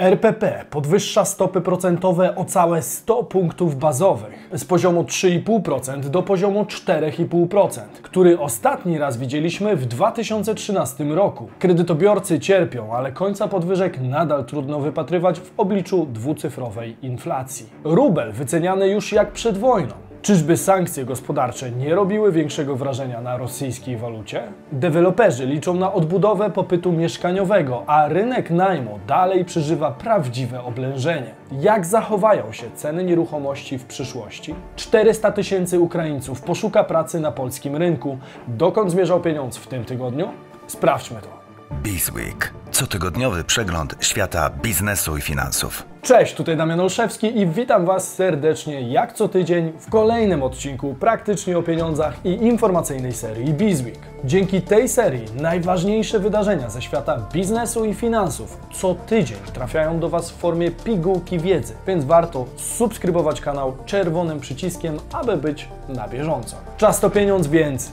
RPP podwyższa stopy procentowe o całe 100 punktów bazowych z poziomu 3,5% do poziomu 4,5%, który ostatni raz widzieliśmy w 2013 roku. Kredytobiorcy cierpią, ale końca podwyżek nadal trudno wypatrywać w obliczu dwucyfrowej inflacji. Rubel wyceniany już jak przed wojną. Czyżby sankcje gospodarcze nie robiły większego wrażenia na rosyjskiej walucie? Deweloperzy liczą na odbudowę popytu mieszkaniowego, a rynek najmu dalej przeżywa prawdziwe oblężenie. Jak zachowają się ceny nieruchomości w przyszłości? 400 tysięcy Ukraińców poszuka pracy na polskim rynku. Dokąd zmierzał pieniądz w tym tygodniu? Sprawdźmy to. Bizweek. Cotygodniowy przegląd świata biznesu i finansów. Cześć, tutaj Damian Olszewski i witam Was serdecznie jak co tydzień w kolejnym odcinku praktycznie o pieniądzach i informacyjnej serii Bizweek. Dzięki tej serii najważniejsze wydarzenia ze świata biznesu i finansów co tydzień trafiają do Was w formie pigułki wiedzy, więc warto subskrybować kanał czerwonym przyciskiem, aby być na bieżąco. Czas to pieniądz, więc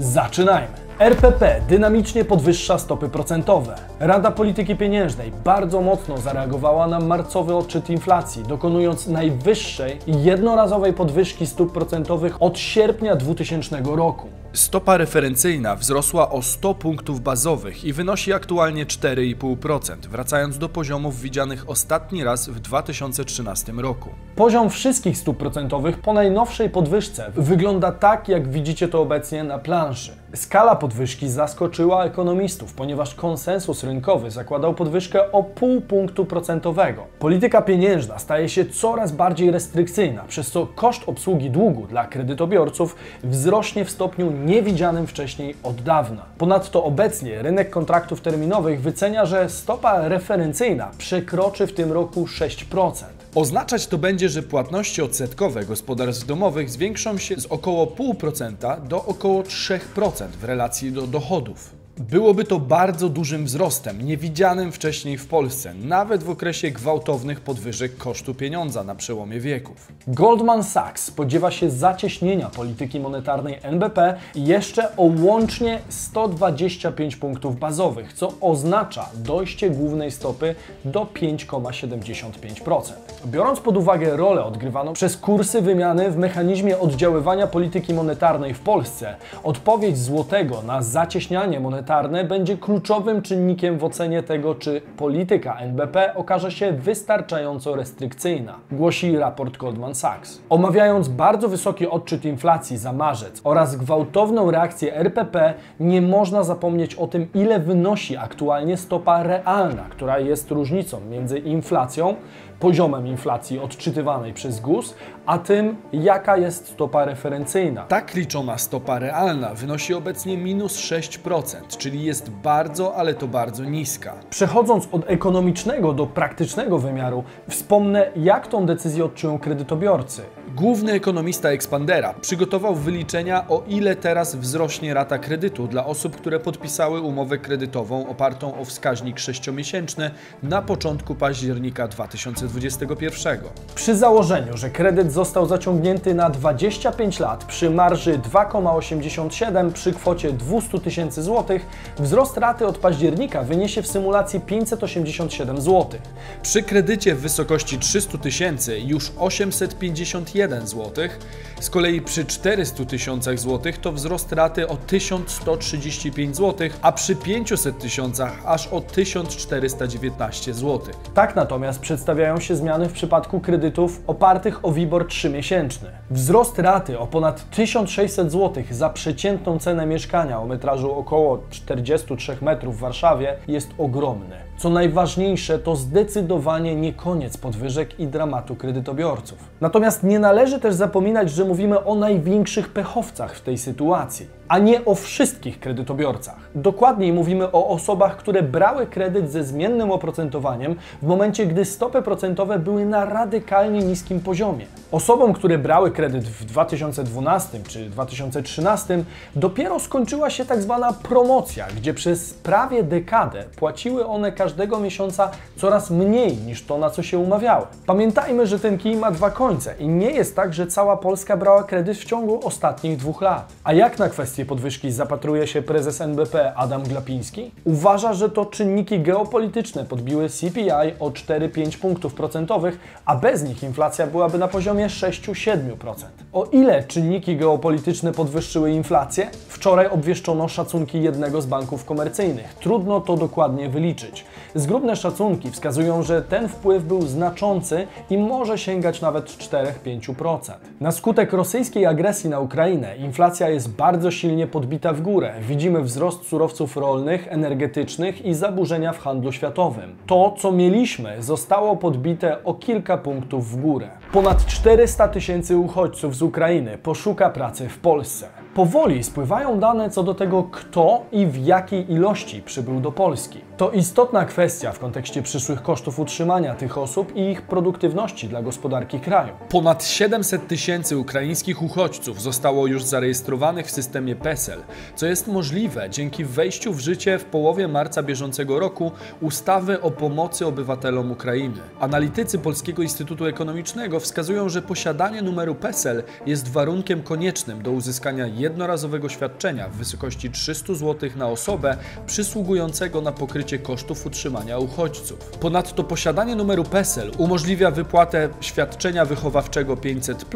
zaczynajmy! RPP dynamicznie podwyższa stopy procentowe. Rada Polityki Pieniężnej bardzo mocno zareagowała na marcowy odczyt inflacji, dokonując najwyższej jednorazowej podwyżki stóp procentowych od sierpnia 2000 roku. Stopa referencyjna wzrosła o 100 punktów bazowych i wynosi aktualnie 4,5%, wracając do poziomów widzianych ostatni raz w 2013 roku. Poziom wszystkich stóp procentowych po najnowszej podwyżce wygląda tak, jak widzicie to obecnie na planszy. Skala podwyżki zaskoczyła ekonomistów, ponieważ konsensus rynkowy zakładał podwyżkę o pół punktu procentowego. Polityka pieniężna staje się coraz bardziej restrykcyjna, przez co koszt obsługi długu dla kredytobiorców wzrośnie w stopniu niewidzianym wcześniej od dawna. Ponadto obecnie rynek kontraktów terminowych wycenia, że stopa referencyjna przekroczy w tym roku 6%. Oznaczać to będzie, że płatności odsetkowe gospodarstw domowych zwiększą się z około 0,5% do około 3% w relacji do dochodów. Byłoby to bardzo dużym wzrostem, niewidzianym wcześniej w Polsce, nawet w okresie gwałtownych podwyżek kosztu pieniądza na przełomie wieków. Goldman Sachs spodziewa się zacieśnienia polityki monetarnej NBP jeszcze o łącznie 125 punktów bazowych, co oznacza dojście głównej stopy do 5,75%. Biorąc pod uwagę rolę odgrywaną przez kursy wymiany w mechanizmie oddziaływania polityki monetarnej w Polsce, odpowiedź złotego na zacieśnianie monetarne będzie kluczowym czynnikiem w ocenie tego, czy polityka NBP okaże się wystarczająco restrykcyjna, głosi raport Goldman Sachs. Omawiając bardzo wysoki odczyt inflacji za marzec oraz gwałtowną reakcję RPP, nie można zapomnieć o tym, ile wynosi aktualnie stopa realna, która jest różnicą między inflacją, poziomem inflacji odczytywanej przez GUS, a tym, jaka jest stopa referencyjna. Tak liczona stopa realna wynosi obecnie minus 6%, czyli jest bardzo, ale to bardzo niska. Przechodząc od ekonomicznego do praktycznego wymiaru, wspomnę, jak tą decyzję odczują kredytobiorcy. Główny ekonomista Expandera przygotował wyliczenia, o ile teraz wzrośnie rata kredytu dla osób, które podpisały umowę kredytową opartą o wskaźnik 6-miesięczny na początku października 2021. Przy założeniu, że kredyt został zaciągnięty na 25 lat przy marży 2,87 przy kwocie 200 tysięcy złotych, wzrost raty od października wyniesie w symulacji 587 zł. Przy kredycie w wysokości 300 tysięcy już 851 zł, z kolei przy 400 tysiącach złotych to wzrost raty o 1135 zł, a przy 500 tysiącach aż o 1419 zł. Tak natomiast przedstawiają się zmiany w przypadku kredytów opartych o WIBOR 3-miesięczny. Wzrost raty o ponad 1600 zł za przeciętną cenę mieszkania o metrażu około 43 metrów w Warszawie jest ogromny. Co najważniejsze, to zdecydowanie nie koniec podwyżek i dramatu kredytobiorców. Natomiast nie należy też zapominać, że mówimy o największych pechowcach w tej sytuacji, a nie o wszystkich kredytobiorcach. Dokładniej mówimy o osobach, które brały kredyt ze zmiennym oprocentowaniem w momencie, gdy stopy procentowe były na radykalnie niskim poziomie. Osobom, które brały kredyt w 2012 czy 2013, dopiero skończyła się tak zwana promocja, gdzie przez prawie dekadę płaciły one każdego miesiąca coraz mniej niż to, na co się umawiały. Pamiętajmy, że ten kij ma dwa końce i nie jest tak, że cała Polska brała kredyt w ciągu ostatnich dwóch lat. A jak na kwestię podwyżki zapatruje się prezes NBP Adam Glapiński? Uważa, że to czynniki geopolityczne podbiły CPI o 4-5 punktów procentowych, a bez nich inflacja byłaby na poziomie 6-7%. O ile czynniki geopolityczne podwyższyły inflację? Wczoraj obwieszczono szacunki jednego z banków komercyjnych. Trudno to dokładnie wyliczyć. Zgrubne szacunki wskazują, że ten wpływ był znaczący i może sięgać nawet 4-5%. Na skutek rosyjskiej agresji na Ukrainę inflacja jest bardzo silnie podbita w górę. Widzimy wzrost surowców rolnych, energetycznych i zaburzenia w handlu światowym. To, co mieliśmy, zostało podbite o kilka punktów w górę. Ponad 400 tysięcy uchodźców z Ukrainy poszuka pracy w Polsce. Powoli spływają dane co do tego, kto i w jakiej ilości przybył do Polski. To istotna kwestia w kontekście przyszłych kosztów utrzymania tych osób i ich produktywności dla gospodarki kraju. Ponad 700 tysięcy ukraińskich uchodźców zostało już zarejestrowanych w systemie PESEL, co jest możliwe dzięki wejściu w życie w połowie marca bieżącego roku ustawy o pomocy obywatelom Ukrainy. Analitycy Polskiego Instytutu Ekonomicznego wskazują, że posiadanie numeru PESEL jest warunkiem koniecznym do uzyskania jednorazowego świadczenia w wysokości 300 zł na osobę przysługującego na pokrycie kosztów utrzymania uchodźców. Ponadto posiadanie numeru PESEL umożliwia wypłatę świadczenia wychowawczego 500,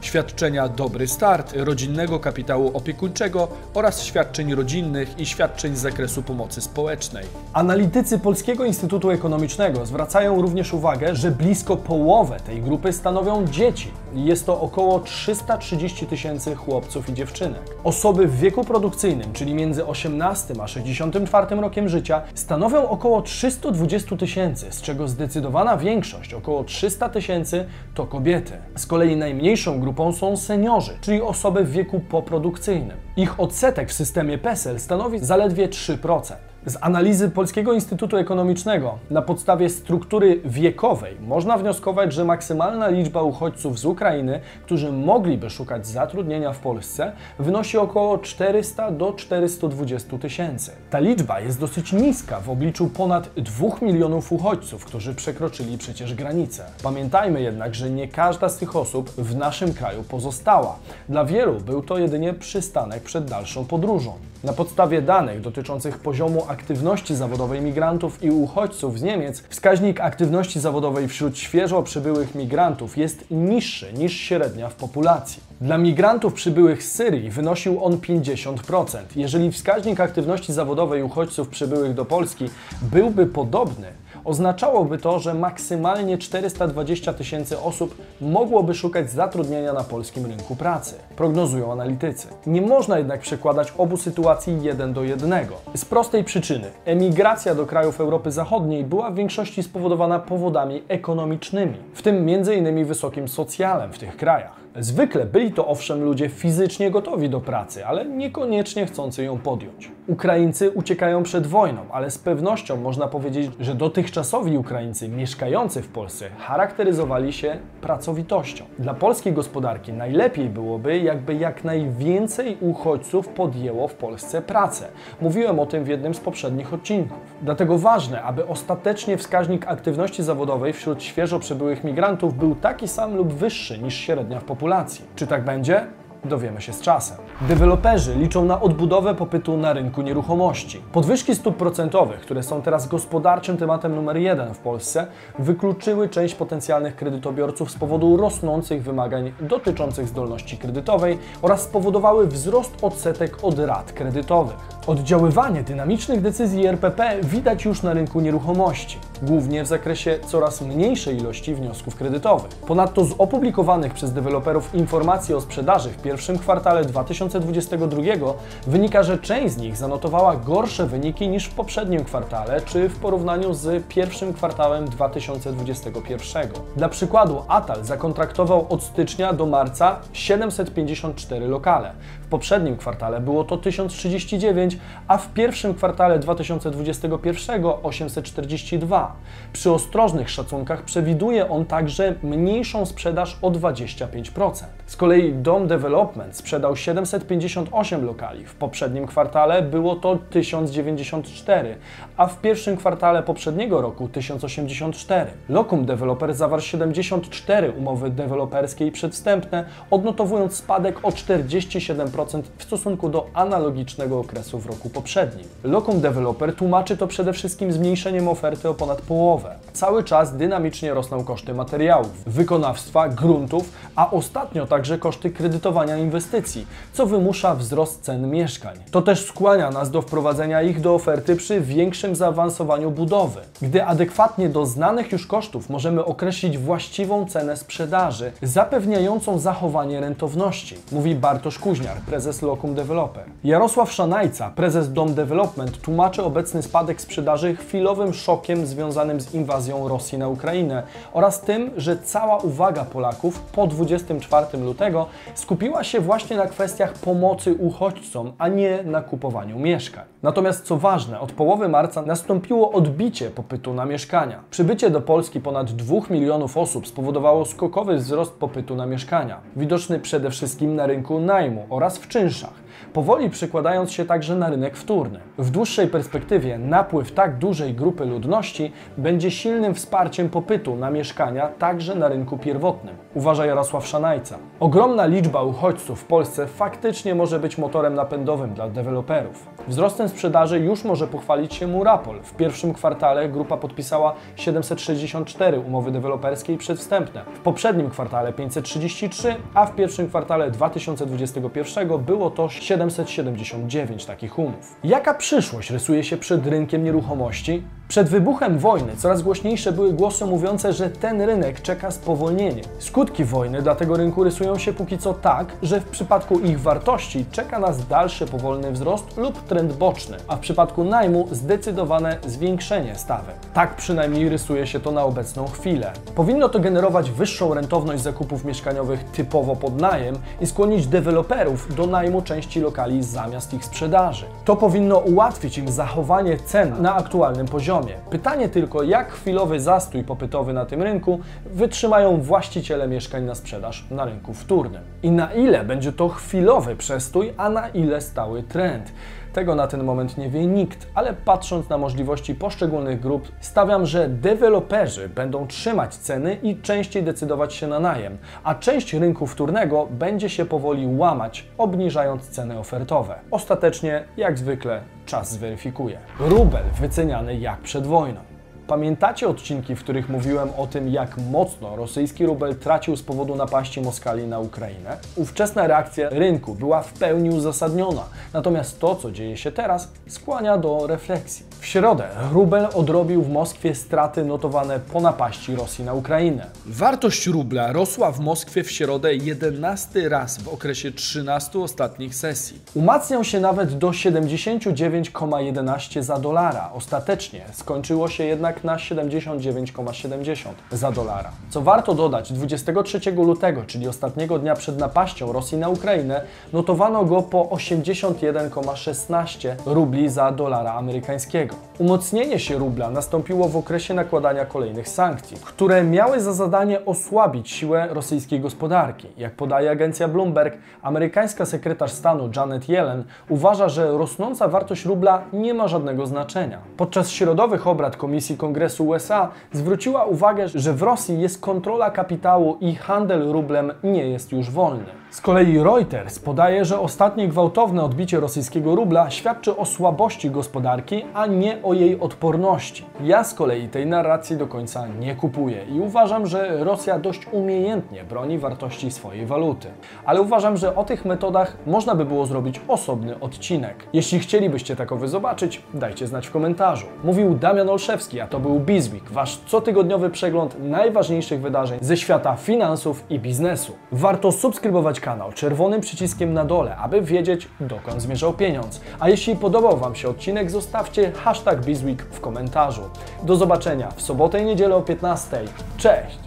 świadczenia Dobry Start, rodzinnego kapitału opiekuńczego oraz świadczeń rodzinnych i świadczeń z zakresu pomocy społecznej. Analitycy Polskiego Instytutu Ekonomicznego zwracają również uwagę, że blisko połowę tej grupy stanowią dzieci. Jest to około 330 tysięcy chłopców i dziewczynek. Osoby w wieku produkcyjnym, czyli między 18 a 64 rokiem życia, stanowią około 320 tysięcy, z czego zdecydowana większość, około 300 tysięcy, to kobiety. Z kolei najmniejszą grupą są seniorzy, czyli osoby w wieku poprodukcyjnym. Ich odsetek w systemie PESEL stanowi zaledwie 3%. Z analizy Polskiego Instytutu Ekonomicznego na podstawie struktury wiekowej można wnioskować, że maksymalna liczba uchodźców z Ukrainy, którzy mogliby szukać zatrudnienia w Polsce, wynosi około 400 do 420 tysięcy. Ta liczba jest dosyć niska w obliczu ponad 2 milionów uchodźców, którzy przekroczyli przecież granicę. Pamiętajmy jednak, że nie każda z tych osób w naszym kraju pozostała. Dla wielu był to jedynie przystanek przed dalszą podróżą. Na podstawie danych dotyczących poziomu aktywności zawodowej migrantów i uchodźców z Niemiec, wskaźnik aktywności zawodowej wśród świeżo przybyłych migrantów jest niższy niż średnia w populacji. Dla migrantów przybyłych z Syrii wynosił on 50%. Jeżeli wskaźnik aktywności zawodowej uchodźców przybyłych do Polski byłby podobny, oznaczałoby to, że maksymalnie 420 tysięcy osób mogłoby szukać zatrudnienia na polskim rynku pracy, prognozują analitycy. Nie można jednak przekładać obu sytuacji jeden do jednego. Z prostej przyczyny emigracja do krajów Europy Zachodniej była w większości spowodowana powodami ekonomicznymi, w tym m.in. wysokim socjalem w tych krajach. Zwykle byli to owszem ludzie fizycznie gotowi do pracy, ale niekoniecznie chcący ją podjąć. Ukraińcy uciekają przed wojną, ale z pewnością można powiedzieć, że dotychczasowi Ukraińcy mieszkający w Polsce charakteryzowali się pracowitością. Dla polskiej gospodarki najlepiej byłoby, jakby jak najwięcej uchodźców podjęło w Polsce pracę. Mówiłem o tym w jednym z poprzednich odcinków. Dlatego ważne, aby ostatecznie wskaźnik aktywności zawodowej wśród świeżo przybyłych migrantów był taki sam lub wyższy niż średnia w populacji. Czy tak będzie? Dowiemy się z czasem. Deweloperzy liczą na odbudowę popytu na rynku nieruchomości. Podwyżki stóp procentowych, które są teraz gospodarczym tematem numer jeden w Polsce, wykluczyły część potencjalnych kredytobiorców z powodu rosnących wymagań dotyczących zdolności kredytowej oraz spowodowały wzrost odsetek od rat kredytowych. Oddziaływanie dynamicznych decyzji RPP widać już na rynku nieruchomości, głównie w zakresie coraz mniejszej ilości wniosków kredytowych. Ponadto z opublikowanych przez deweloperów informacji o sprzedaży w pierwszym kwartale 2022 wynika, że część z nich zanotowała gorsze wyniki niż w poprzednim kwartale czy w porównaniu z pierwszym kwartałem 2021. Dla przykładu Atal zakontraktował od stycznia do marca 754 lokale. Poprzednim kwartale było to 1039, 809, a w pierwszym kwartale 2021 842. Przy ostrożnych szacunkach przewiduje on także mniejszą sprzedaż o 25%. Z kolei Dom Development sprzedał 758 lokali. W poprzednim kwartale było to 1094, a w pierwszym kwartale poprzedniego roku 1084. Locum Developer zawarł 74 umowy deweloperskie i przedwstępne, odnotowując spadek o 47% w stosunku do analogicznego okresu w roku poprzednim. Locum Developer tłumaczy to przede wszystkim zmniejszeniem oferty o ponad połowę. Cały czas dynamicznie rosną koszty materiałów, wykonawstwa, gruntów, a ostatnio także koszty kredytowania inwestycji, co wymusza wzrost cen mieszkań. To też skłania nas do wprowadzenia ich do oferty przy większym zaawansowaniu budowy. Gdy adekwatnie do znanych już kosztów możemy określić właściwą cenę sprzedaży, zapewniającą zachowanie rentowności, mówi Bartosz Kuźniar, prezes Locum Developer. Jarosław Szanajca, prezes Dom Development, tłumaczy obecny spadek sprzedaży chwilowym szokiem związanym z inwazją Rosji na Ukrainę oraz tym, że cała uwaga Polaków po 24 lutego skupiła się właśnie na kwestiach pomocy uchodźcom, a nie na kupowaniu mieszkań. Natomiast co ważne, od połowy marca nastąpiło odbicie popytu na mieszkania. Przybycie do Polski ponad 2 milionów osób spowodowało skokowy wzrost popytu na mieszkania, widoczny przede wszystkim na rynku najmu oraz w czynszach powoli przekładając się także na rynek wtórny. W dłuższej perspektywie napływ tak dużej grupy ludności będzie silnym wsparciem popytu na mieszkania także na rynku pierwotnym, uważa Jarosław Szanajca. Ogromna liczba uchodźców w Polsce faktycznie może być motorem napędowym dla deweloperów. Wzrostem sprzedaży już może pochwalić się Murapol. W pierwszym kwartale grupa podpisała 764 umowy deweloperskie i przedwstępne. W poprzednim kwartale 533, a w pierwszym kwartale 2021 było to 779 takich umów. Jaka przyszłość rysuje się przed rynkiem nieruchomości? Przed wybuchem wojny coraz głośniejsze były głosy mówiące, że ten rynek czeka spowolnienie. Skutki wojny dla tego rynku rysują się póki co tak, że w przypadku ich wartości czeka nas dalszy powolny wzrost lub trend boczny, a w przypadku najmu zdecydowane zwiększenie stawek. Tak przynajmniej rysuje się to na obecną chwilę. Powinno to generować wyższą rentowność zakupów mieszkaniowych typowo pod najem i skłonić deweloperów do najmu części lokali zamiast ich sprzedaży. To powinno ułatwić im zachowanie cen na aktualnym poziomie. Pytanie tylko, jak chwilowy zastój popytowy na tym rynku wytrzymają właściciele mieszkań na sprzedaż na rynku wtórnym. I na ile będzie to chwilowy przestój, a na ile stały trend. Tego na ten moment nie wie nikt, ale patrząc na możliwości poszczególnych grup, stawiam, że deweloperzy będą trzymać ceny i częściej decydować się na najem, a część rynku wtórnego będzie się powoli łamać, obniżając ceny ofertowe. Ostatecznie, jak zwykle, czas zweryfikuje. Rubel wyceniany jak przed wojną. Pamiętacie odcinki, w których mówiłem o tym, jak mocno rosyjski rubel tracił z powodu napaści Moskali na Ukrainę? Ówczesna reakcja rynku była w pełni uzasadniona, natomiast to, co dzieje się teraz, skłania do refleksji. W środę rubel odrobił w Moskwie straty notowane po napaści Rosji na Ukrainę. Wartość rubla rosła w Moskwie w środę 11 raz w okresie 13 ostatnich sesji. Umacniał się nawet do 79,11 za dolara. Ostatecznie skończyło się jednak na 79,70 za dolara. Co warto dodać, 23 lutego, czyli ostatniego dnia przed napaścią Rosji na Ukrainę, notowano go po 81,16 rubli za dolara amerykańskiego. Umocnienie się rubla nastąpiło w okresie nakładania kolejnych sankcji, które miały za zadanie osłabić siłę rosyjskiej gospodarki. Jak podaje agencja Bloomberg, amerykańska sekretarz stanu Janet Yellen uważa, że rosnąca wartość rubla nie ma żadnego znaczenia. Podczas środowych obrad Komisji Kongresu USA zwróciła uwagę, że w Rosji jest kontrola kapitału i handel rublem nie jest już wolny. Z kolei Reuters podaje, że ostatnie gwałtowne odbicie rosyjskiego rubla świadczy o słabości gospodarki, a nie o jej odporności. Ja z kolei tej narracji do końca nie kupuję i uważam, że Rosja dość umiejętnie broni wartości swojej waluty. Ale uważam, że o tych metodach można by było zrobić osobny odcinek. Jeśli chcielibyście takowy zobaczyć, dajcie znać w komentarzu. Mówił Damian Olszewski, a to był Bizweek, wasz cotygodniowy przegląd najważniejszych wydarzeń ze świata finansów i biznesu. Warto subskrybować kanał czerwonym przyciskiem na dole, aby wiedzieć, dokąd zmierzał pieniądz. A jeśli podobał Wam się odcinek, zostawcie hashtag Bizweek w komentarzu. Do zobaczenia w sobotę i niedzielę o 15. Cześć!